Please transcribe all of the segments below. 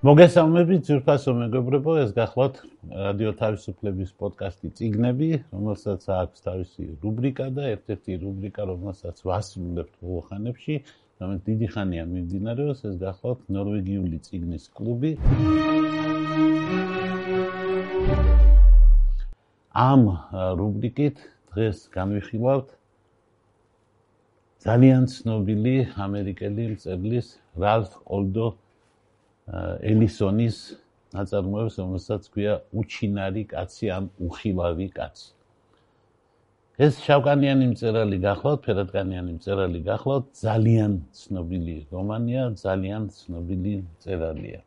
მოგესალმებით ძვირფასო მეგობრებო, ეს გახლავთ რადიო თავისუფლების პოდკასტი ციგნები, რომელსაც აქვს თავისი რუბრიკა და ერთ-ერთი რუბრიკა, რომელსაც ვასრულებთ ბოლოხანებში, რომელიც დიდი ხანია მიმდინარეობს, ეს გახლავთ ნორვეგიული ციგნის კლუბი. ამ რუბრიკით დღეს განვიხილავთ ძალიან ცნობილი ამერიკელი მწერლის რალფ ოლდო ელისონის ნაწარმოებს, რომელსაც ქვია უჩინარი კაცი ან უხილავი კაცი. ეს შავკანიანი მწერალი გახლავთ, ფერადკანიანი მწერალი გახლავთ, ძალიან ცნობილი რომანია, ძალიან ცნობილი მწერალია.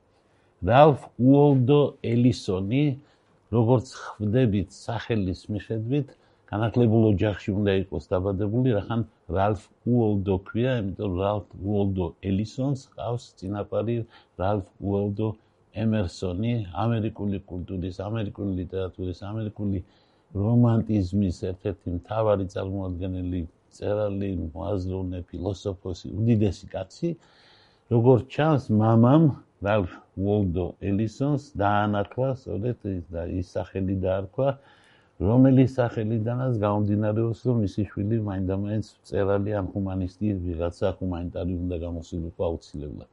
რალფ უოლდო ელისონი, როგორც ხვდებით სახელის მიხედვით, განათლებულ ოჯახში უნდა იყოს დაბადებული, რახან რალფ უოლდო ქვია, იმიტომ რალფ უოლდო ელისონს ყავს წინაპარი რალფ უოლდო ემერსონი, ამერიკული კულტურის, ამერიკული ლიტერატურის, ამერიკული რომანტიზმის ერთ-ერთი მთავარი წარმოადგენელი წერალი, მოაზროვნე, ფილოსოფოსი, უდიდესი კაცი. როგორც ჩანს, მამამ რალფ უოლდო ელისონს დაანახა, სწორედ ის სახელი დაარქვა რომელიც სახელიდანაც გამომდინარეობს, რომ მისი შვილი მაინდამაინც წერალი ან ჰუმანისტი ვიღაცა ჰუმანიტარი უნდა გამოსულიყო აუცილებლად.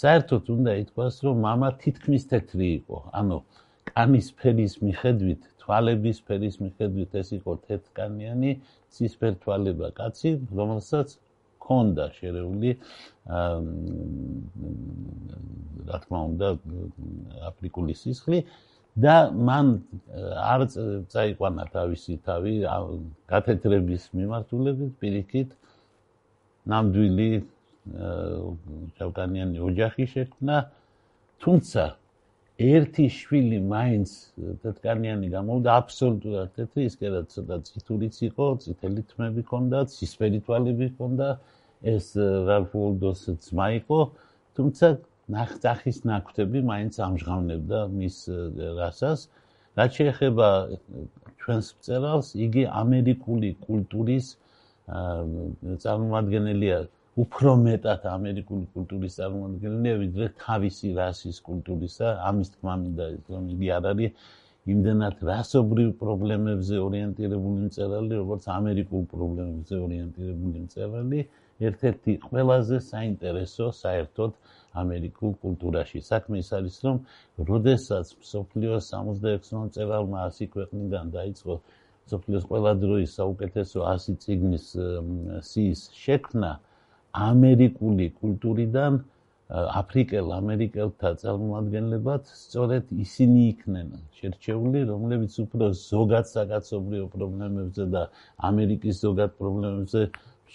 საერთოდ უნდა ითქვას, რომ мама თითქმის თეთრი იყო. ანუ კანის ფერის მიხედვით, თვალების ფერის მიხედვით ეს იყო თეთრკანიანი, ცისფერ თვალება კაცი, რომელსაც ქონდა შერეული აა რა თქმა უნდა აფრიკული სისხლი და მან არ წაიყვანა თავისი თავი კათედრების მიმართულებით პირიქით ნამდვილი შავკანიანი ოჯახი შექმნა თუმცა ერთი შვილი მაინც თეთრკანიანი გამოვიდა აბსოლუტურად თეთრი ის კიდე ცოტა ციტურიც იყო წითელი თმები ჰქონდა ცისფერი თვალები ჰქონდა ეს რალფოლდოს ძმა იყო თუმცა ნახტახის ნაკვთები მაინც ამჟღავნებდა მის რასას. რაც შეეხება ჩვენს მწერალს, იგი ამერიკული კულტურის წარმოადგენელია, უფრო მეტად ამერიკული კულტურის წარმოადგენელია, ვიდრე თავისი რასის კულტურისა. ამის თქმა მინდა, რომ იგი არ არის იმდენად რასობრივ პრობლემებზე ორიენტირებული მწერალი, როგორც ამერიკულ პრობლემებზე ორიენტირებული მწერალი. ერთ-ერთი ყველაზე საინტერესო საერთოდ ამერიკულ კულტურაში. საქმე ის არის, რომ როდესაც სოფლიოს 66 მწერალმა 100 ქვეყნიდან დაიწყო სოფლიოს ყველა დროის საუკეთესო 100 წიგნის სიის შექმნა ამერიკული კულტურიდან აფრიკელ ამერიკელთა წარმოადგენლებად სწორედ ისინი იქნენ შერჩეული, რომლებიც უფრო ზოგად საკაცობრიო პრობლემებზე და ამერიკის ზოგად პრობლემებზე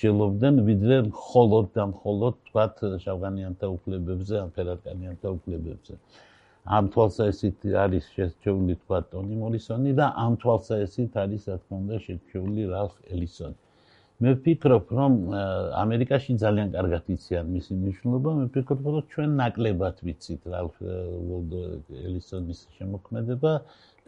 შელობდნენ ვიდრე მხოლოდ და მხოლოდ თქვათ შავგანიანთა უფლებებზე ან ფერადკანიანთა უფლებებზე. ამ თვალსაზრისით არის შეჩეული თქვათ ტონი მორისონი და ამ თვალსაზრისით არის რა თქმა უნდა შეჩეული რალფ ელისონი. მე ვფიქრობ რომ ამერიკაში ძალიან კარგად იციან მისი მნიშვნელობა, მე ვფიქრობ რომ ჩვენ ნაკლებად ვიცით რალფ ელისონის შემოქმედება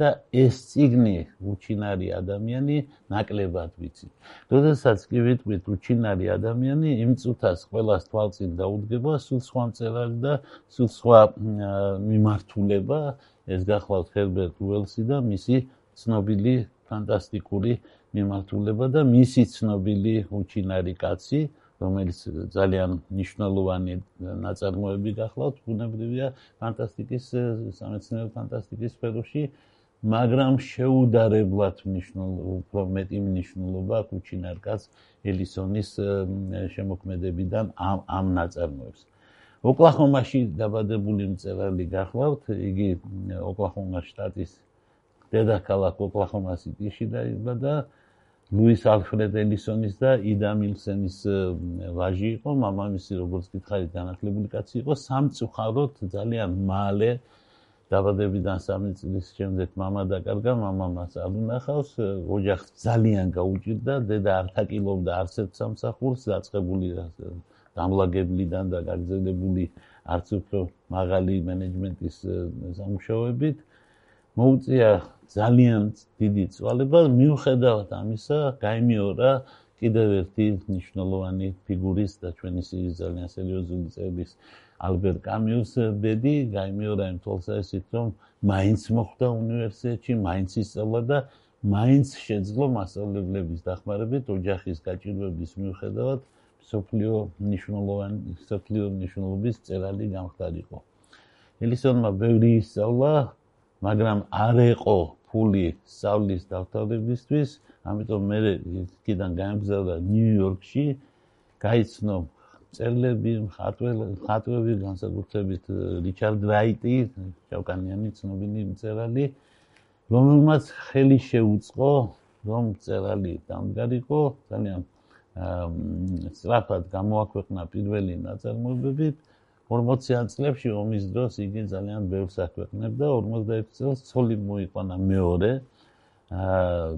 და ეს ციგნი უჩინარი ადამიანი ნაკლებად ვიცი. როდესაც კი ვიტყვით უჩინარი ადამიანი, იმ წუთას ყოველას თვალწინ დაუდგება სულ სხვა მწერალი და სულ სხვა მიმართულება, ეს გახლავთ ჰერბერტ უელსი და მისი ცნობილი ფანტასტიკური მიმართულება და მისი ცნობილი უჩინარი კაცი რომელიც ძალიან მნიშვნელოვანი ნაწარმოები გახლავთ, ბუნებრივია ფანტასტიკის სამეცნიერო ფანტასტიკის სფეროში, მაგრამ შეუდარებლად მნიშვნელობა მეტი მნიშვნელობა კუჩინარკას ელისონის შემოქმედებიდან ამ ამ ნაწარმოებს. ოკლაჰომაში დაბადებული მწერალი გახლავთ, იგი ოკლაჰომას შტატის დედაქალაქ ოკლაჰომა-სიტიში დაიბადა. ლუის ალფრედ ელისონის და იდა მილსენის ვაჟი იყო, მამამისი როგორც გითხარით, განათლებული კაცი იყო, სამწუხაროდ ძალიან მალე დაბადებიდან 3 წლის შემდეგ мама დაკარგა, мама მას არ უნახავს, ოჯახს ძალიან გაუჭირდა, დედა არ თაკილობდა არც ერთ სამსახურს, დაწყებული დამლაგებლიდან და გაგზელებული არც უფრო მაღალი მენეჯმენტის სამუშაოებით. მოუწია ძალიან დიდი წვალება, მიუხედავად ამისა, გამიორა კიდევ ერთი მნიშვნელოვანი ფიგურის და ჩვენი სიის ძალიან სერიოზული წერის ალბერ კამიუს ბედი გაიმეორა იმ თვალსაზრისით, რომ მაინც მოხვდა უნივერსიტეტში, მაინც ისწავლა და მაინც შეძლო მასწავლებლების დახმარებით ოჯახის გაჭირვების მიუხედავად სოფლიო მნიშვნელოვანი სოფლიო მნიშვნელობის წერალი გამხდარიყო. ელისონმა ბევრი ისწავლა, მაგრამ არ ეყო ფული სწავლის დავთავრებისთვის, ამიტომ მე კიდან გაემგზავრა ნიუ-იორკში, გაიცნო წერლები, ხატვები, განსაკუთრებით რიჩარდ რაიტი, ჩავკანიანი ცნობილი მწერალი, რომელმაც ხელი შეუწყო, რომ წერალი დამდგარიყო, ძალიან სწრაფად გამოაქვეყნა პირველი ნაწარმოებები 40-იან წლებში ომის დროს იგი ძალიან ბევრს აქვეყნებდა. 41 წელს ცოლი მოიყვანა მეორე. აა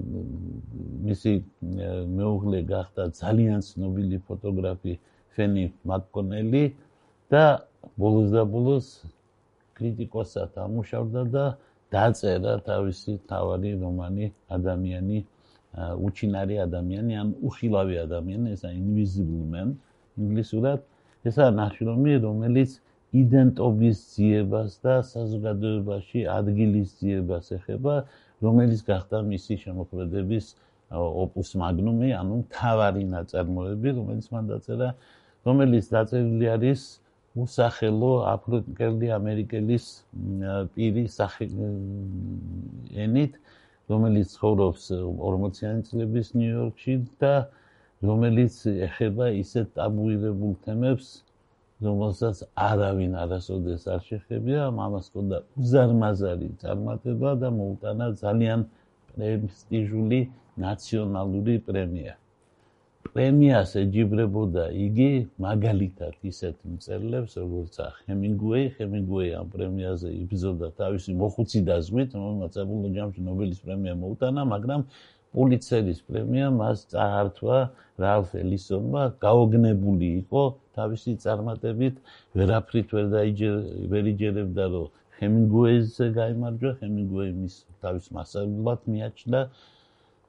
მისი მეუღლე გახდა ძალიან ცნობილი ფოტოგრაფი ფენი მაკკონელი და ბოლოს და ბოლოს კრიტიკოსად ამუშავდა და დაწერა თავისი თავი რომანი ადამიანი უჩინარი ადამიანი ან უხილავი ადამიანი ესა invisible man ინგლისურად. ესა ნაშრომი რომელიც იდენტობის ძიებას და საზოგადოებაში ადგილის ძიებას ეხება რომელიც გახდა მისი შემოქმედების ოპუს მაგნუმი ანუ თავარი ნაწარმოები რომელიც მან დაწერა რომელიც დაწერილი არის უსახელო აფრიკელი ამერიკელის პირი სახე ენით რომელიც ცხოვრობს 40-იანი წლების ნიუ-იორკში და რომელიც ეხება ისეთ ტაბუირებულ თემებს, რომელსაც არავინ არასოდეს არ შეხებია, მამას ყოდა უზარმაზარი წარმატება და მოუტანა ძალიან პრესტიჟული ნაციონალური პრემია. პრემიას ეჯიბრებოდა იგი მაგალითად ისეთ მწერლებს როგორც ჰემინგუეი, ჰემინგუეი ამ პრემიაზე იბრძოდა თავისი მოხუცი დაზღვით, რომელმაც აბულო ჯამში ნობელის პრემია მოუტანა, მაგრამ პულიცერის პრემია მას წაართვა რალფ ელისონმა, გაოგნებული იყო თავისი წარმატებით, ვერაფრით ვერ დაიჯერ, ვერ იჯერებდა, რომ ჰემინგუეიზე გამარჯვა, ჰემინგუეი მის თავის მასალად მიაჩნდა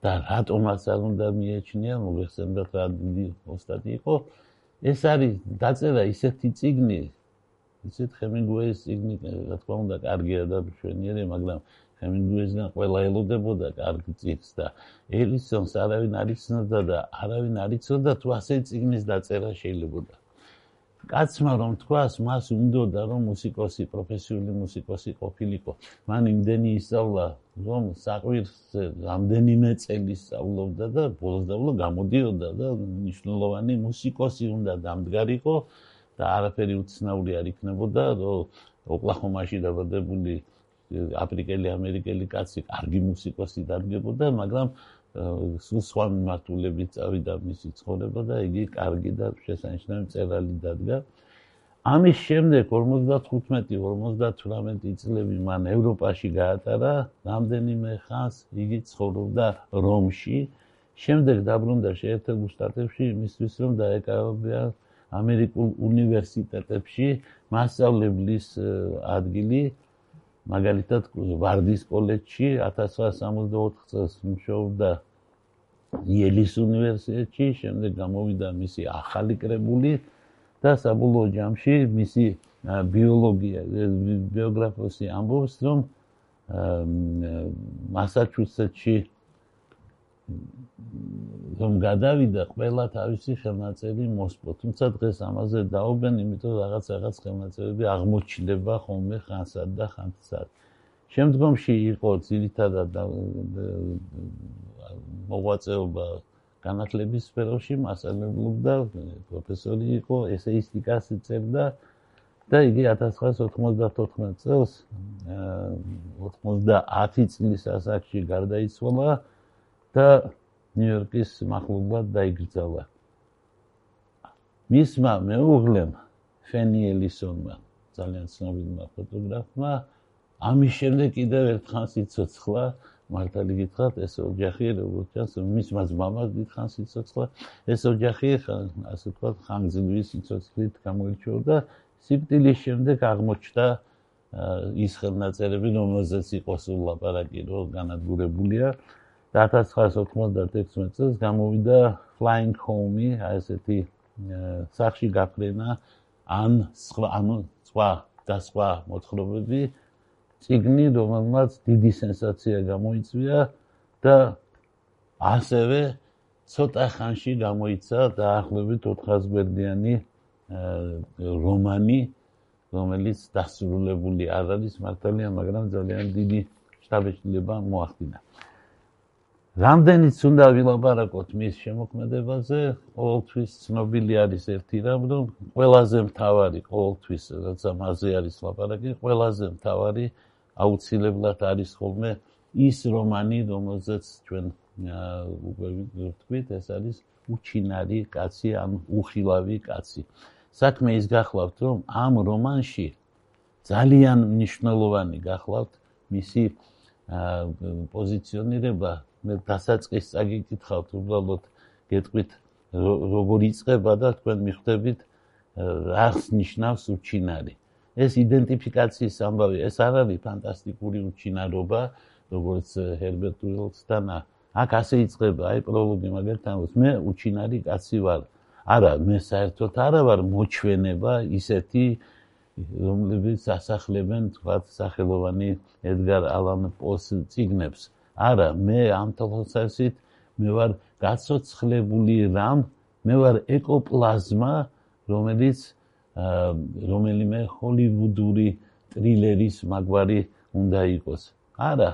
და რატომაც არ უნდა მიეჩნია მოგეხსენებათ რა დიდი ოსტატი იყო. ეს არის დაწერა ისეთი ციგნი ისეთ ჰემინგუეის ციგნი რა თქმა უნდა კარგია და მშვენიერი მაგრამ ჰემინგუეისგან ყველა ელოდებოდა კარგ ციგს და ელისონს არავინ არ იცნობდა და არავინ არ იცოდა თუ ასე ციგნის დაწერა შეიძლებოდა კაცმა რომ თქვას, მას უნდოდა რომ მუსიკოსი, პროფესიული მუსიკოსი ყოფილიყო. მან იმდენი ისწავლა, რომ საყვირს რამდენიმე წელი სწავლობდა და ბოლოს და ბოლოს გამოდიოდა და მნიშვნელოვანი მუსიკოსი უნდა დამდგარიყო და არაფერი უცნაური არ იქნებოდა, რომ ოკლაჰომაში დაბადებული აფრიკელი ამერიკელი კაცი კარგი მუსიკოსი დადგებოდა, მაგრამ სულ სხვა მიმართულებით წავიდა მისი ცხოვრება და იგი კარგი და შესანიშნავი წერალი დადგა. ამის შემდეგ 55-58 წლები მან ევროპაში გაატარა, რამდენიმე ხანს იგი ცხოვრობდა რომში. შემდეგ დაბრუნდა შეერთებულ შტატებში იმისთვის რომ დაეკავებია ამერიკულ უნივერსიტეტებში მასწავლებლის ადგილი მაგალითად ვარდის კოლეჯში 1964 წელს მუშაობდა იელის უნივერსიტეტში, შემდეგ გამოვიდა მისი ახალი კრებული და საბოლოო ჯამში მისი ბიოლოგია ბიოგრაფოსი ამბობს, რომ მასაჩუსეტში რომ გადავიდა ყველა თავისი ხელნაწერი მოსპო. თუმცა დღეს ამაზე დაობენ, იმიტომ რაღაც რაღაც ხელნაწერები აღმოჩნდება ხოლმე ხანსად და ხანსად. შემდგომში იყო ძირითადად მოღვაწეობა განათლების სფეროში, მასწავლებლობდა, პროფესორი იყო, ესეისტიკას წერდა და იგი 1994 წელს 90 წლის ასაკში გარდაიცვალა. და ნიუ-იორკის მახლობლად დაიგრძალა. მისმა მეუღლემ ფენი ელისონმა ძალიან ცნობილმა ფოტოგრაფმა ამის შემდეგ კიდევ ერთხელ სიცოცხლა მართალი გითხრათ ეს ოჯახი როგორც ჩანს მისმა მამას დიდხანს სიცოცხლა ეს ოჯახი ასე ვთქვათ ხანგრძლივი სიცოცხლით გამოირჩეოდა. სიკვდილის შემდეგ აღმოჩნდა ის ხელნაწერები რომელზეც იყო სულ ლაპარაკი რომ განადგურებულია 1996 წელს გამოვიდა flying home-ი, აი ესეთი სახში გაფრენა ან სხვა ანუ სხვა და სხვა მოთხრობები ციგნი, რომელმაც დიდი სენსაცია გამოიწვია და ასევე ცოტა ხანში გამოიცა დაახლოებით 400 გვერდიანი რომანი, რომელიც დასრულებული არ არის მართალია, მაგრამ ძალიან დიდი შთაბეჭდილება მოახდინა. რამდენიც უნდა ვილაპარაკოთ მის შემოქმედებაზე, ყოველთვის ცნობილი არის ერთი რამ, რომ ყველაზე მთავარი ყოველთვის, როცა მასზე არის ლაპარაკი, ყველაზე მთავარი აუცილებლად არის ხოლმე ის რომანი, რომელზეც ჩვენ უკვე ვთქვით, ეს არის უჩინარი კაცი, ან უხილავი კაცი. საქმე ის გახლავთ, რომ ამ რომანში ძალიან მნიშვნელოვანი გახლავთ მისი პოზიციონირება. მე დასაწყის წაგიკითხავთ, უბრალოდ გეტყვით როგორ იწყება და თქვენ მიხვდებით რას ნიშნავს უჩინარი. ეს იდენტიფიკაციის ამბავი, ეს არ არის ფანტასტიკური უჩინარობა, როგორც ჰერბერტ უილსტანა. აქ ასე იწყება, აი პროლოგი მაგერთან, მე უჩინარი კაცი ვარ. არა, მე საერთოდ არა ვარ მოჩვენება ისეთი რომლებიც ასახლებენ თქვა სახელოვანი ედგარ ალან პოს ციგნებს. არა, მე ამ თვალსაზრისით მე ვარ გაცოცხლებული რამ, მე ვარ ეკოპლაზმა, რომელიც რომელიმე ჰოლივუდური ტრილერის მაგვარი უნდა იყოს. არა,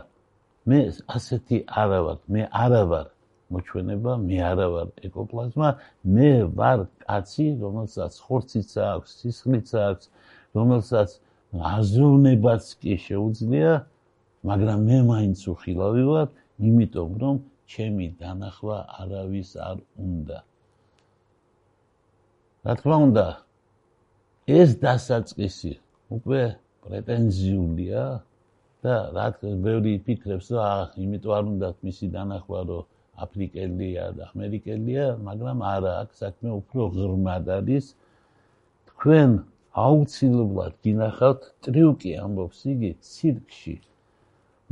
მე ასეთი არა ვარ, მე არა ვარ მოჩვენება მე არა ვარ ეკოპლაზმა მე ვარ კაცი რომელსაც ხორციც აქვს სისხლიც აქვს რომელსაც აზროვნებაც კი შეუძლია მაგრამ მე მაინც უხილავი ვარ იმიტომ რომ ჩემი დანახვა არავის არ უნდა რა თქმა უნდა ეს დასაწყისი უკვე პრეტენზიულია და რა ბევრი ფიქრებს რომ აა იმიტომ არ უნდა მისი დანახვა რომ აფრიკელია და ამერიკელია, მაგრამ არა, აქ საქმე უფრო ღრმად არის. თქვენ აუცილებლად გინახავთ ტრიუკი ამბობს იგი ცირკში.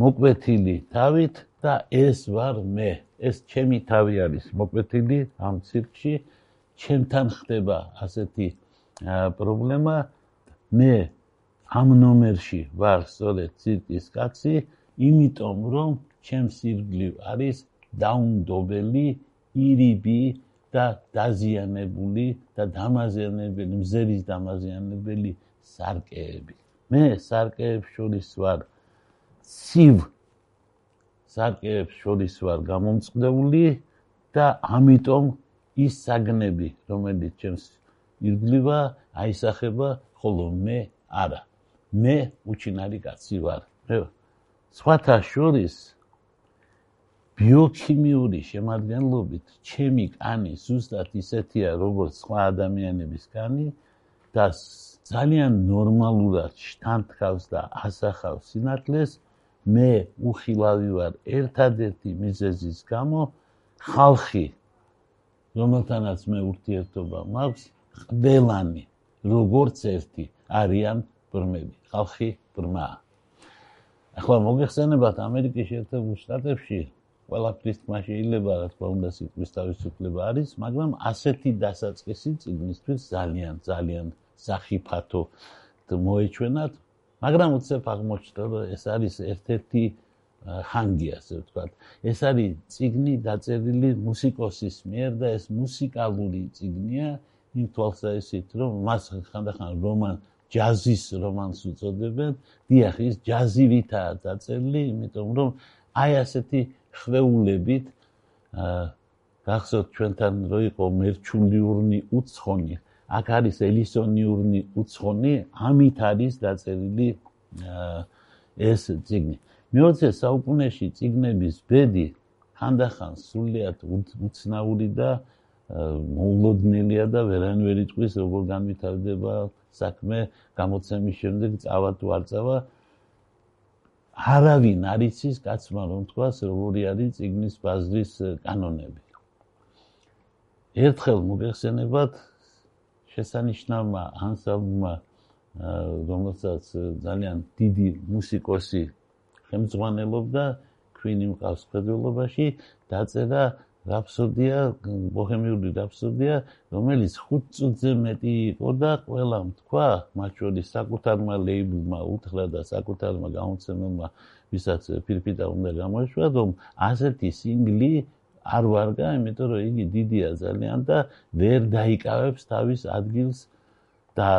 მოკვეთილი თავით და ეს ვარ მე. ეს ჩემი თავი არის მოკვეთილი ამ ცირკში. ჩემთან ხდება ასეთი პრობლემა. მე ამ ნომერში ვარ სწორედ ცირკის კაცი, იმიტომ რომ ჩემს ირგლივ არის დაუნდობელი ირიბი და დაზიანებული და დამაზიანებელი მზერის დამაზიანებელი სარკეები მე სარკეებს შორის ვარ ცივ სარკეებს შორის ვარ გამომწყდეული და ამიტომ ის საგნები რომელიც ჩემს ირგლივა აისახება ხოლო მე არა. მე უჩინარი კაცი ვარ სხვათა შორის ბიოქიმიური შემადგენლობით ჩემი კანი ზუსტად ისეთია როგორც სხვა ადამიანების კანი და ძალიან ნორმალურად შთანთქავს და ასახავს სინათლეს მე უხილავი ვარ ერთადერთი მიზეზის გამო ხალხი რომელთანაც მე ურთიერთობა მაქვს ყველანი როგორც ერთი არიან ბრმები. ხალხი ბრმა. ახლა მოგეხსენებათ ამერიკის შეერთებულ შტატებში ყველაფრის თქმა შეიძლება რა თქმა უნდა სიტყვის თავისუფლება არის მაგრამ ასეთი დასაწყისი წიგნისთვის ძალიან ძალიან სახიფათო მოეჩვენათ მაგრამ უცებ აღმოჩნდა რომ ეს არის ერთ-ერთი ხანგი ასე ვთქვათ. ეს არის წიგნი დაწერილი მუსიკოსის მიერ და ეს მუსიკალური წიგნია იმ თვალსაზრისით რომ მას ხანდახან რომან ჯაზის რომანს უწოდებენ. დიახ ის ჯაზივითაა დაწერილი იმიტომ რომ აი ასეთი ხვეულებით აა გახსოვთ ჩვენთან რო იყო მერჩულიურნი უცხონი აქ არის ელისონიურნი უცხონი ამით არის დაწერილი ეს ციგნი მეოცე საუკუნეში ციგნების ბედი ხანდახან სულიად უცნაური და მოულოდნელია და ვერანვერი წვის როგორ განვითარდება საქმე გამოცემის შემდეგ წავა თუ არ წავა არავინ არ იცის კაცმა რომ თქვას როგორი არის ციგნის ბაზრის კანონები. ერთხელ მოგეხსენებათ შესანიშნავმა ანსამბლმა რომელსაც ძალიან დიდი მუსიკოსი ხელმძღვანელობდა ქვინი მყავს ფედულობაში დაწერა რაფსოდია, ბოჰემიური რაფსოდია, რომელიც 5 წუთზე მეტი იყო და ყველამ თქვა, მათ შორის საკუთარმა ლეიბლმა უთხრა და საკუთარმა გამოცემელმა, ვისაც ფირფიტა უნდა გამოეშვა, რომ ასეთი სინგლი არ ვარგა, იმიტომ რომ იგი დიდია ძალიან და ვერ დაიკავებს თავის ადგილს და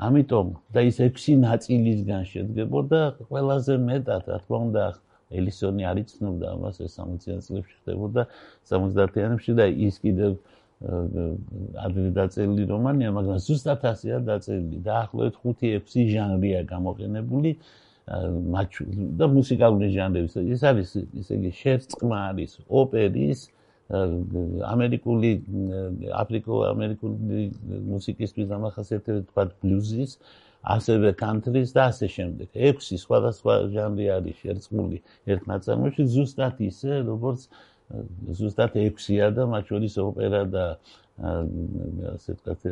ამიტომ და ის 6 ნაწილისგან შედგებოდა ყველაზე მეტად, რა თქმა უნდა, ელისონი არ იცნობდა ამას ეს 60-იან წლებში ხდებოდა 70-იანებში და ის კიდევ ადრე დაწერილი რომანია, მაგრამ ზუსტად ასეა დაწერილი. დაახლოებით 5-6 ჟანრია გამოყენებული და მუსიკალური ჟანრების. ეს არის ესე იგი შერწყმა არის ოპერის ამერიკული აფრიკო-ამერიკული მუსიკისთვის დამახასიათებელი თქვა ბლუზის ასევე country-ს და ასე შემდეგ. ექვსი სხვადასხვა ჟანრი არის შერწყმული ერთ ნაწარმოებში ზუსტად ისე, როგორც ზუსტად ექვსია და მათ შორის ოპერა და ასე ვთქვათ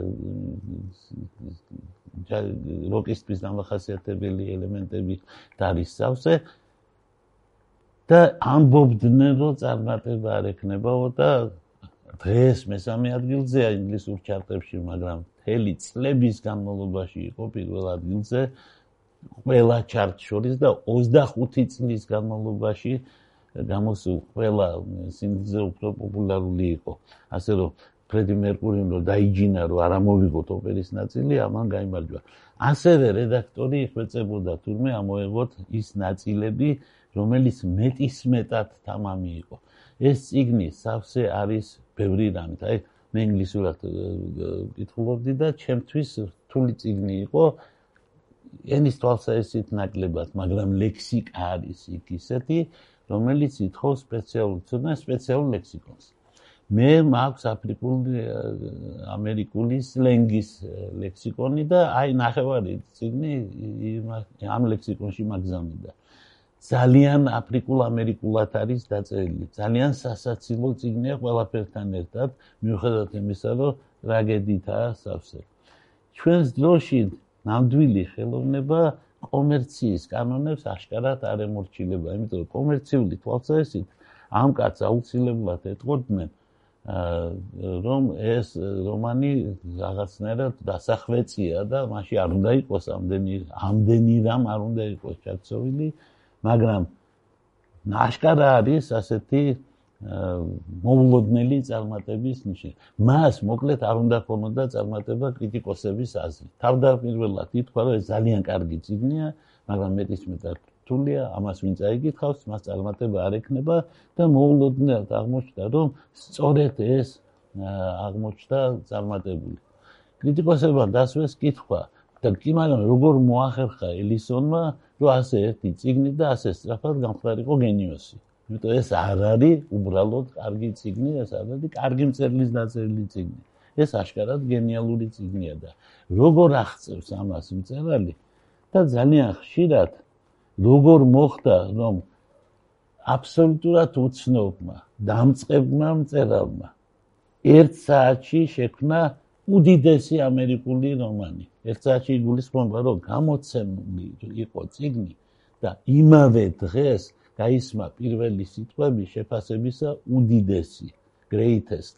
როკისტვის დამახასიათებელი ელემენტები დარის სავსე და ამბობდნენ რომ წარმატება არ ექნებაო და დღეს მესამე ადგილზეა ინგლისურ ჩარტებში, მაგრამ მთელი წლების განმავლობაში იყო პირველ ადგილზე ყველა ჩარტ შორის და 25 წლის განმავლობაში გამოსულ ყველა სინგლზე უფრო პოპულარული იყო. ასე რომ ფრედი მერკურიმ რო დაიჯინა რომ არ ამოვიღოთ ოპერის ნაწილი, ამან გამოიმარჯვა. ასევე რედაქტორი ხვეწებოდა თურმე ამოეღოთ ის ნაწილები, რომელიც მეტის მეტად თამამი იყო. ეს ციგნი სავსე არის ბევრი რამით. აი მე ინგლისურად ვკითხულობდი და ჩემთვის რთული ციგნი იყო ენის თვალსაჩინო ნაკლებად, მაგრამ ლექსიკა არის იქ ისეთი, რომელიც ითხოვს სპეციალურ ცოდნას, სპეციალურ ლექსიკონს. მე მაქვს აფრიკული ამერიკული სლენგის ლექსიკონი და აი ნახევარი ციგნი ამ ლექსიკონში მაგზავნიდა. ძალიან აფრიკულ-ამერიკულად არის დაწერილი. ძალიან სასაცილო წიგნია ყველაფერთან ერთად, მიუხედავად იმისა, რომ ტრაგედიითაა სავსე. ჩვენს დროში ნამდვილი ხელოვნება კომერციის კანონებს აშკარად არ ემორჩილება, იმიტომ რომ კომერციული თვალსაზრისით ამ კაცს აუცილებლად ეთყოდნენ რომ ეს რომანი რაღაცნაირად დასახვეწია და მასში არ უნდა იყოს ამდენი ამდენი რამ არ უნდა იყოს ჩაცოვილი მაგრამ ნაშკარა არის ასეთი მოულოდნელი წარმატების ნიშანი. მას მოკლედ არ უნდა ქონოდა წარმატება კრიტიკოსების აზრით. თავდაპირველად ითქვა, რომ ეს ძალიან კარგი ციგნია, მაგრამ მეტის მეტად რთულია, ამას ვინ წაიგითხავს, მას წარმატება არ ექნება და მოულოდნელად აღმოჩნდა, რომ სწორედ ეს აღმოჩნდა წარმატებული. კრიტიკოსებმა დასვეს კითხვა და კი მაგრამ როგორ მოახერხა ელისონმა რომ ასე ერთი ციგნი და ასე სწრაფად გამხდარიყო გენიოსი. იმიტომ ეს არ არის უბრალოდ კარგი ციგნი, ეს არის კარგი მწერლის დაწერილი ციგნი. ეს აშკარად გენიალური ციგნია და როგორ აღწევს ამას მწერალი და ძალიან ხშირად როგორ მოხდა რომ აბსოლუტურად უცნობმა დამწყებმა მწერალმა ერთ საათში შექმნა უდიდესი ამერიკული რომანი. ერთ საათში იგულისხმება, რომ გამოცემული იყო ციგნი და იმავე დღეს გაისმა პირველი სიტყვები შეფასებისა უდიდესი, greatest.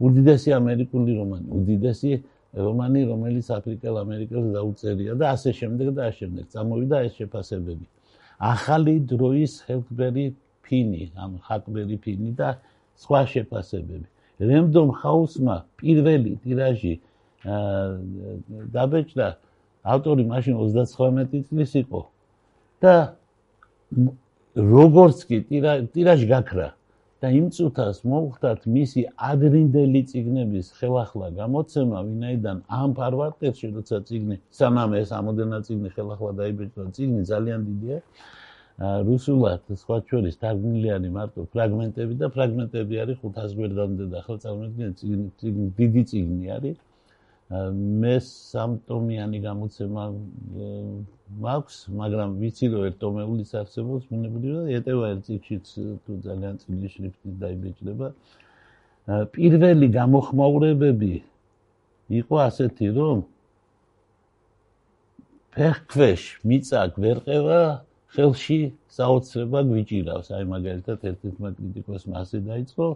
უდიდესი ამერიკული რომანი, უდიდესი რომანი, რომელიც აფრიკელ ამერიკელს დაუწერია და ასე შემდეგ და ასე შემდეგ. წამოვიდა ეს შეფასებები. ახალი დროის ჰელფბერი ფინი, ან ჰაკბერი ფინი და სხვა შეფასებები. რენდომ ჰაუსმა პირველი ტირაჟი დაბეჭდა ავტორი მაშინ 39 წლის იყო და როგორც კი ტირაჟი გაქრა და იმ წუთას მოუხდათ მისი ადრინდელი ციგნების ხელახლა გამოცემა ვინაიდან ამ ფარვარტერში როცა ციგნი სანამ ეს ამოდენა ციგნი ხელახლა დაიბეჭდა ციგნი ძალიან დიდია რუსულად სხვა ჩვენის თარგმნილი არის მარტო ფრაგმენტები და ფრაგმენტები არის 500 გვერდამდე და ახლა წარმოიდგინეთ ციგნი დიდი ციგნი არის მე სამტომიანი გამოცემა მაქვს მაგრამ ვიცი რომ ერთომეულიც არსებობს მონებული და ეტევა ერთ ციგშიც თუ ძალიან წილი შრიფტით დაიბეჭდება პირველი გამოხმაურებები იყო ასეთი რომ ფეხქვეშ მიწა გვერყევა ხელში საოცრება გვიჭირავს. აი მაგალითად ერთ-ერთმა კრიტიკოსმა ასე დაიწყო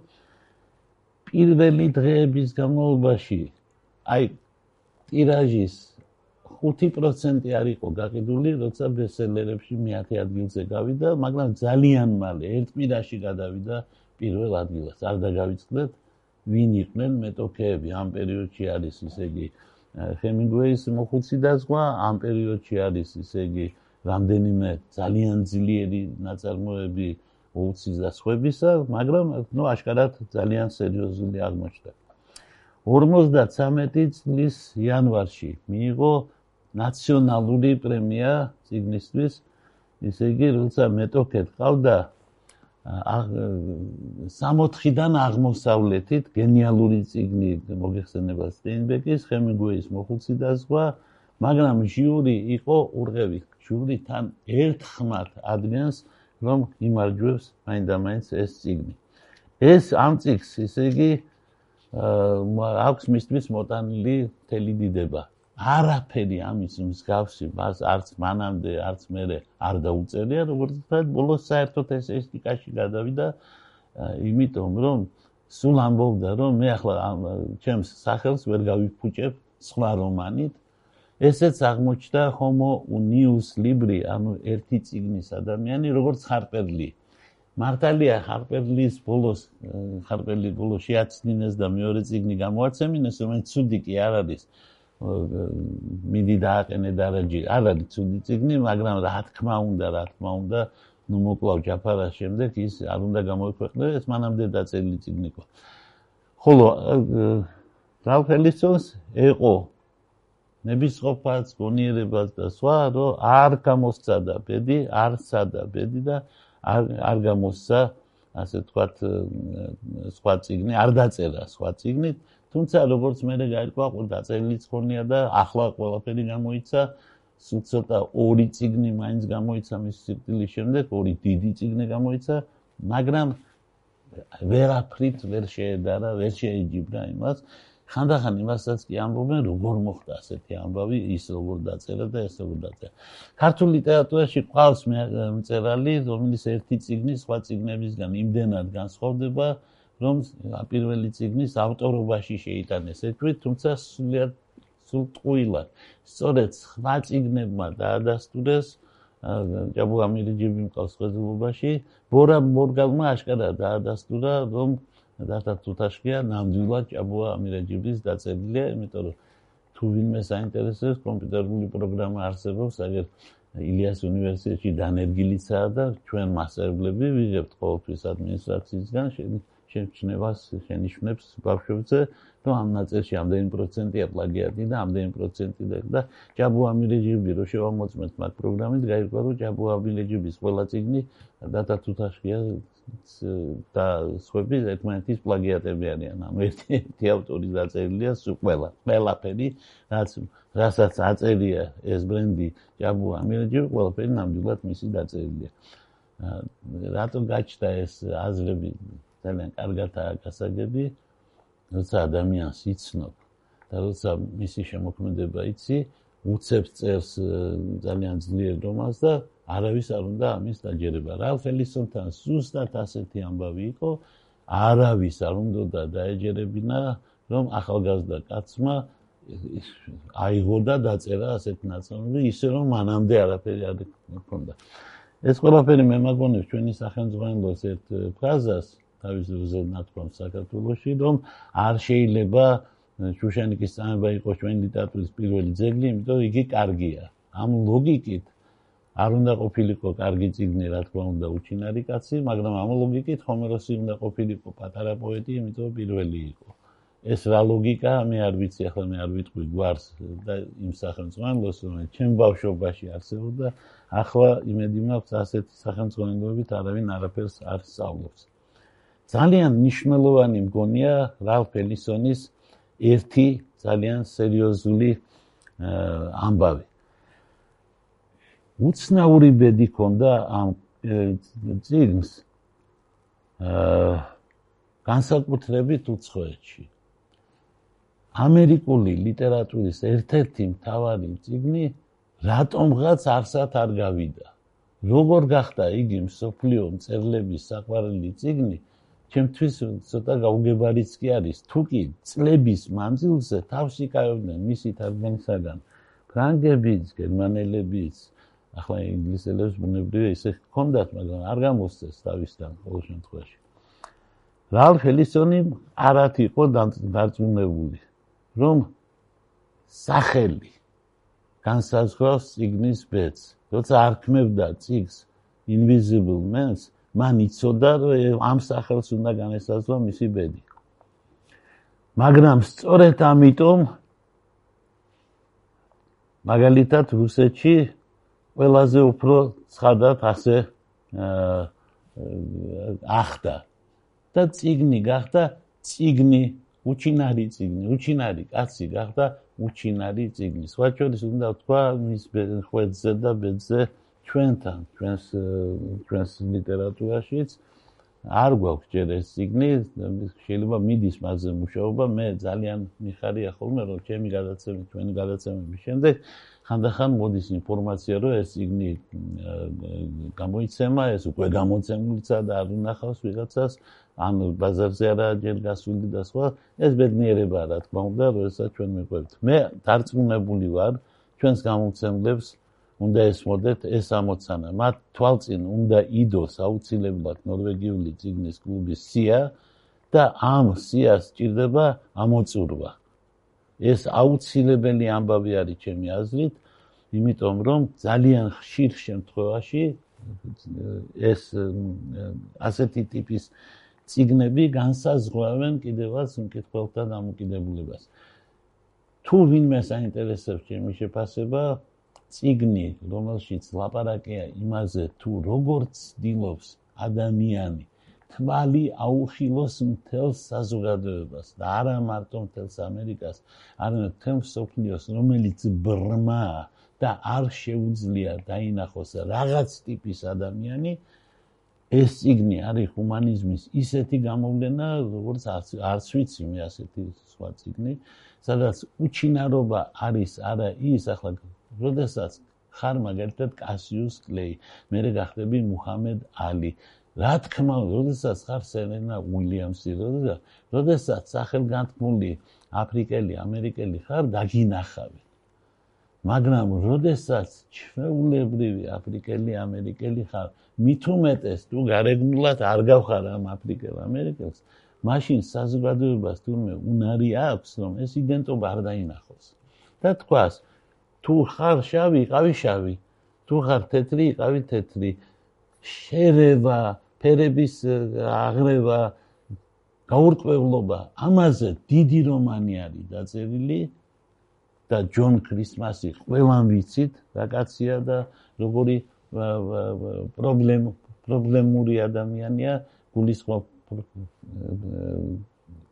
პირველი დღეების განმავლობაში აი ტირაჟის 5% არ იყო გაყიდული, როცა ბესტსელერებში მე-10 ადგილზე გავიდა, მაგრამ ძალიან მალე ერთ კვირაში გადავიდა პირველ ადგილას. არ დაგავიწყდეთ ვინ იყვნენ მეტოქეები ამ პერიოდში არის ისე იგი ჰემინგუეის მოხუცი და სხვა ამ პერიოდში არის ისე იგი რამდენიმე ძალიან ძლიერი ნაწარმოები ულცის და სხვებისა, მაგრამ ნუ აშკარად ძალიან სერიოზული აღმოჩნდა. 53 წლის იანვარში მიიღო ნაციონალური პრემია ციგნისთვის ისე იგი როცა მეტოქეთ ყავდა 64-დან აღმოსავლეთით გენიალური ციგნი მოგეხსენება სტეინბეკის, ხემინგუეის მოხუცი და სხვა, მაგრამ ჟიური იყო ურღევი. ჟური თან ერთხმად ადგენს, რომ იმარჯვებს მაინდა-მაინც ეს ციგნი. ეს ამ ციგს, ისე იგი აქვს მისთვის მოტანილი თელი დიდება. არაფერი ამის მსგავსი მას არც მანამდე არც მერე არ დაუწერია როგორც თქვა ბოლოს საერთოდ ეს ესტიკაში გადავიდა. იმიტომ რომ სულ ამბობდა რომ მე ახლა ჩემს სახელს ვერ გავიფუჭებ სხვა რომანით. ესეც აღმოჩნდა homo unius libri ანუ ერთი ციგნის ადამიანი როგორც ხარპერლი მართალია ხარპერლის ბოლოს ხარპერლის ბოლოს შეაცნინეს და მეორე ციგნი გამოაცემინეს რომელიც ცუდი კი არ არის მიდი დააყენე დარაჯი არ არის ცუდი ციგნი მაგრამ რა თქმა უნდა რა თქმა უნდა ნუ მოკლავ ჯაფარას შემდეგ ის არ უნდა გამოიქვეყნებინა ეს მანამდე დაწერილი ციგნი იყო. ხოლო რალფელისონს ეყო ნებისყოფაც გონიერებას და სხვა რომ არ გამოსცადა ბედი არ სადა ბედი და არ არ გამოსცა ასე თქვათ სხვა ციგნი არ დაწერა სხვა ციგნით თუმცა როგორც მე გაირკვა ყო დაწერილიც ხონია და ახლა ყველაფერი გამოიცა. ცოტა ორი ციგნი მაინც გამოიცა მის სიკვდილის შემდეგ ორი დიდი ციგნი გამოიცა მაგრამ ვერაფრით ვერ შეედარა ვერ შეეჯიბრა იმას ხანდახან იმასაც კი ამბობენ როგორ მოხდა ასეთი ამბავი ის როგორ დაწერა და ეს როგორ დაწერა ქართულ ლიტერატურაში ყავს მწერალი რომელიც ერთი ციგნი სხვა ციგნებისგან იმდენად განსხვავდება რომ პირველი ციგნის ავტორობაში შეიტანეს ეჭვით, თუმცა სულიად სულ ტყუილად. სწორედ სხვა ციგნებმა დაადასტურეს ჯაბუ ამირიჯიბი მყავს ხეზულობაში, ბორა მორგალმა აშკარა დაადასტურა, რომ დათა თუთაშკია ნამდვილად ჯაბუ ამირიჯიბის დაწერილია, იმიტომ რომ თუ ვინმე საინტერესებს კომპიუტერული პროგრამა არსებობს, აგერ ილიას უნივერსიტეტში დანერგილიცაა და ჩვენ მასწავლებლები ვიღებთ ყოველთვის ადმინისტრაციისგან შეიძლება შეჩნევას შენიშნებს ბავშვებზე, რომ ამ ნაწილში ამდენი პროცენტია პლაგიატი და ამდენი პროცენტი და ჯაბუ ამირეჯიბი რო შევამოწმეთ მათ პროგრამით, გაიგო რომ ჯაბუ ამირეჯიბის ყველა ციგნი დათა თუთაშია და სხვები ერთმანეთის პლაგიატები არიან. ამ ერთი ერთი ავტორი დაწერილია სულ ყველა, ყველაფერი, რაც რასაც აწერია ეს ბრენდი ჯაბუ ამირეჯიბი, ყველაფერი ნამდვილად მისი დაწერილია. რატომ გაჩნდა ეს აზრები ძალიან კარგადაა გასაგები, როცა ადამიანს იცნობ და როცა მისი შემოქმედება იცი, უცებ წერს ძალიან ძლიერ რომანს და არავის არ უნდა ამის დაჯერება. რალფ ელისონთან ზუსტად ასეთი ამბავი იყო, არავის არ უნდა დაეჯერებინა, რომ ახალგაზრდა კაცმა აიღო და დაწერა ასეთ ნაწარმოები, ისე რომ მანამდე არაფერი არ ჰქონდა. ეს ყველაფერი მე მაგონებს ჩვენი სახელმწიფოს ერთ ფრაზას, თავის ძროზე ნათქვამს საქართველოსში, რომ არ შეიძლება შუშანიკის წამება იყოს ჩვენი ლიტერატურის პირველი ძეგლი, იმიტომ რომ იგი კარგია. ამ ლოგიკით არ უნდა ყოფილიყო კარგი ციგნი, რა თქმა უნდა, უჩინარი კაცი, მაგრამ ამ ლოგიკით ჰომეროსი უნდა ყოფილიყო პატარა პოეტი, იმიტომ რომ პირველი იყო. ეს რა ლოგიკა, მე არ ვიცი, ახლა მე არ ვიტყვი გვარს და იმ სახელმწიფოს, რომ ჩემ ბავშვობაში არსებობდა, ახლა იმედი მაქვს ასეთი სახელმწიფოებით არავინ არაფერს არ სწავლობს. ძალიან მნიშვნელოვანი მგონია რალფ ელისონის ერთი ძალიან სერიოზული ამბავი. უცნაური ბედი ქონდა ამ ძილს აა განსაკუთრებით უცხოეთში. ამერიკული ლიტერატურის ერთ-ერთი მთავარი ციგნი რატომღაც არსად არ გავიდა. როგორ გახდა იგი მსოფლიო მწერლების საყვარელი ციგნი? ჩემთვის ცოტა გაუგებარიც კი არის. თუ კი წლების მანძილზე თავს იკავებდნენ მისი თარგმანისაგან ფრანგებიც, გერმანელებიც, ახლა ინგლისელებს ბუნებრივია ისე ჰქონდათ, მაგრამ არ გამოსცეს თავისთან ყოველ შემთხვევაში. რალფ ელისონი არათ იყო დარწმუნებული, რომ სახელი განსაზღვრავს ციგნის ბედს. როცა არქმევდა ციგს Invisible Man-ს, მან იცოდა, ამ სახელს უნდა განესაზღვრა მისი ბედი. მაგრამ სწორედ ამიტომ მაგალითად რუსეთში ყველაზე უფრო ცხადად ასე ახდა და ციგნი გახდა ციგნი უჩინარი ციგნი უჩინარი კაცი გახდა უჩინარი ციგნი სხვა შორის უნდა თქვა მის ხვედზე და ბედზე ჩვენთან ჩვენს ჩვენს ლიტერატურაშიც. არ გვაქვს ჯერ ეს ციგნი შეიძლება მიდის მასზე მუშაობა. მე ძალიან მიხარია ხოლმე რომ ჩემი გადაცემი ჩვენი გადაცემების შემდეგ ხანდახან მოდის ინფორმაცია რომ ეს ციგნი გამოიცემა ეს უკვე გამოცემულიცა და არ უნახავს ვიღაცას. ან ბაზარზე არა ჯერ გასული და სხვა. ეს ბედნიერება რა თქმა უნდა როდესაც ჩვენ მიყვებთ მე დარწმუნებული ვარ ჩვენს გამოცემლებს უნდა ესმოდეთ ეს ამოცანა. მათ თვალწინ უნდა იდოს აუცილებლად ნორვეგიული ციგნის კლუბის სია და ამ სიას ჭირდება ამოწურვა. ეს აუცილებელი ამბავი არის ჩემი აზრით, იმიტომ რომ ძალიან ხშირ შემთხვევაში ეს ასეთი ტიპის ციგნები განსაზღვრავენ კიდევაც მკითხველთა დამოკიდებულებას. თუ ვინმე საინტერესებს ჩემი შეფასება, ციგნი, რომელშიც ლაპარაკია იმაზე, თუ როგორ ცდილობს ადამიანი თვალი აუხილოს მთელს საზოგადოებას და არა მარტო მთელს ამერიკას, არამედ მთელს სოფლიოს, რომელიც ბრმა და არ შეუძლია დაინახოს რაღაც ტიპის ადამიანი, ეს ციგნი არის ჰუმანიზმის ისეთი გამოვლენა, როგორც არც ვიცი მე ასეთი სხვა ციგნი, სადაც უჩინარობა არის არა ის ახლა როდესაც ხარ მაგალითად კასიუს კლეი, მე გახდები მუჰამედ ალი. რა თქმა უნდა, როდესაც ხარ სერენა უილიამსი, როდესაც როდესაც სახელგანთქმული აფრიკელი, ამერიკელი ხარ, დაგინახავი. მაგრამ როდესაც ჩვეულებრივი აფრიკელი, ამერიკელი ხარ, მით უმეტეს თუ გარეგნულად არ გავხარ ამ აფრიკელ, ამერიკელს, მაშინ საზოგადოებას თურმე უნარი აქვს, რომ ეს იდენტობა არ დაინახოს. და თქვას, თუ ხარ შავი, ყავი შავი. თუ ხარ თეთრი, ყავი თეთრი. შერევა, ფერების აღრევა, გაურკვევლობა, ამაზე დიდი რომანი არის დაწერილი და ჯონ კრისმასი ყველამ ვიცით, რა კაცია და როგორი პრობლემ პრობლემური ადამიანია, გულისხმობ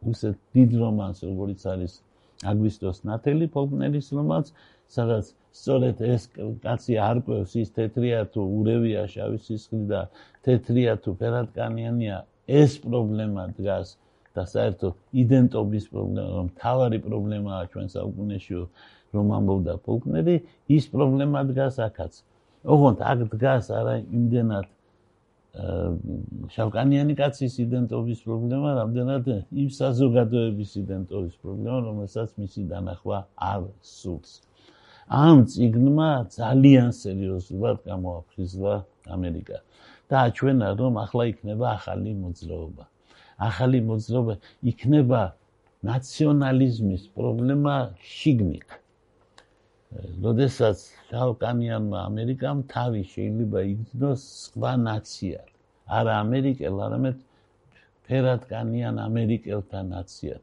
უსე დიდ რომანს, როგორც არის აგვისტოს ნათელი ფოლკნერის რომანს, სადაც სწორედ ეს კაცი არკვევს ის თეთრია თუ ურევია შავი სისხლი და თეთრია თუ ფერადკანიანია ეს პრობლემა დგას და საერთოდ იდენტობის პრობლემა რომ თავარი პრობლემაა ჩვენ საუკუნეში რომ ამბობდა ფოლკნერი ის პრობლემა დგას აქაც ოღონდ აქ დგას არა იმდენად შავკანიანი კაცის იდენტობის პრობლემა, რამდენად იმ საზოგადოების იდენტობის პრობლემა, რომელსაც მისი დანახვა არ სურს. ამ ციგნმა ძალიან სერიოზულად გამოაფხიზლა ამერიკა და აჩვენა რომ ახლა იქნება ახალი მოძრაობა. ახალი მოძრაობა იქნება ნაციონალიზმის პრობლემა შიგნით. როდესაც შავკანიანმა ამერიკამ თავი შეიძლება იგრძნოს სხვა ნაციად. არა ამერიკელ, არამედ ფერადკანიან ამერიკელთა ნაციად.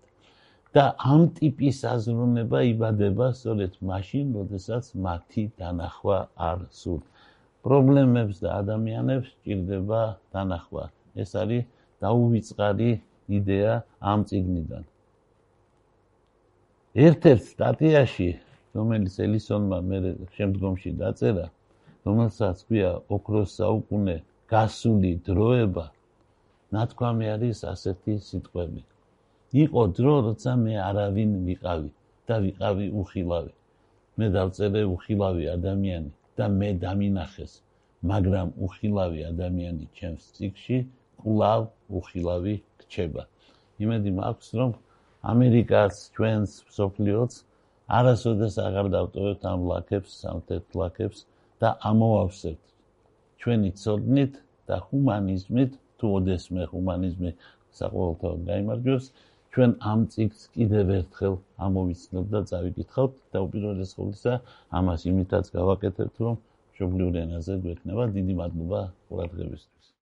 და ამ ტიპის აზროვნება იბადება სწორედ მაშინ, როდესაც მათი დანახვა არ სურთ. პრობლემებს და ადამიანებს ჭირდება დანახვა. ეს არის დაუვიწყარი იდეა ამ ციგნიდან. ერთ-ერთ სტატიაში, რომელიც ელისონმა მე შემდგომში დაწერა, რომელსაც ქვია ოქროს საუკუნე გასული დროება, ნათქვამი არის ასეთი სიტყვები. იყო დრო, როცა მე არავინ ვიყავი და ვიყავი უხილავი. მე დავწერე უხილავი ადამიანი და მე დამინახეს, მაგრამ უხილავი ადამიანი ჩემს ციკში კვლავ უხილავი რჩება. იმედი მაქვს, რომ ამერიკას, ჩვენს სოფლიოც არასოდეს აღარ დავტოვებთ ამ ლაქებს, სამთერთ ლაქებს და ამოვავსებთ ჩვენი ცოდნით და ჰუმანიზმით, თუ ოდესმე ჰუმანიზმი საყოველთაოდ გამარჯვებს, ჩვენ ამ წიგნს კიდევ ერთხელ ამოვიცნობ და წავიკითხავთ და უპირველეს ყოვლისა ამას იმითაც გავაკეთებთ, რომ მშობლიური ენაზე გვექნება დიდი მადლობა ყურადღებისთვის.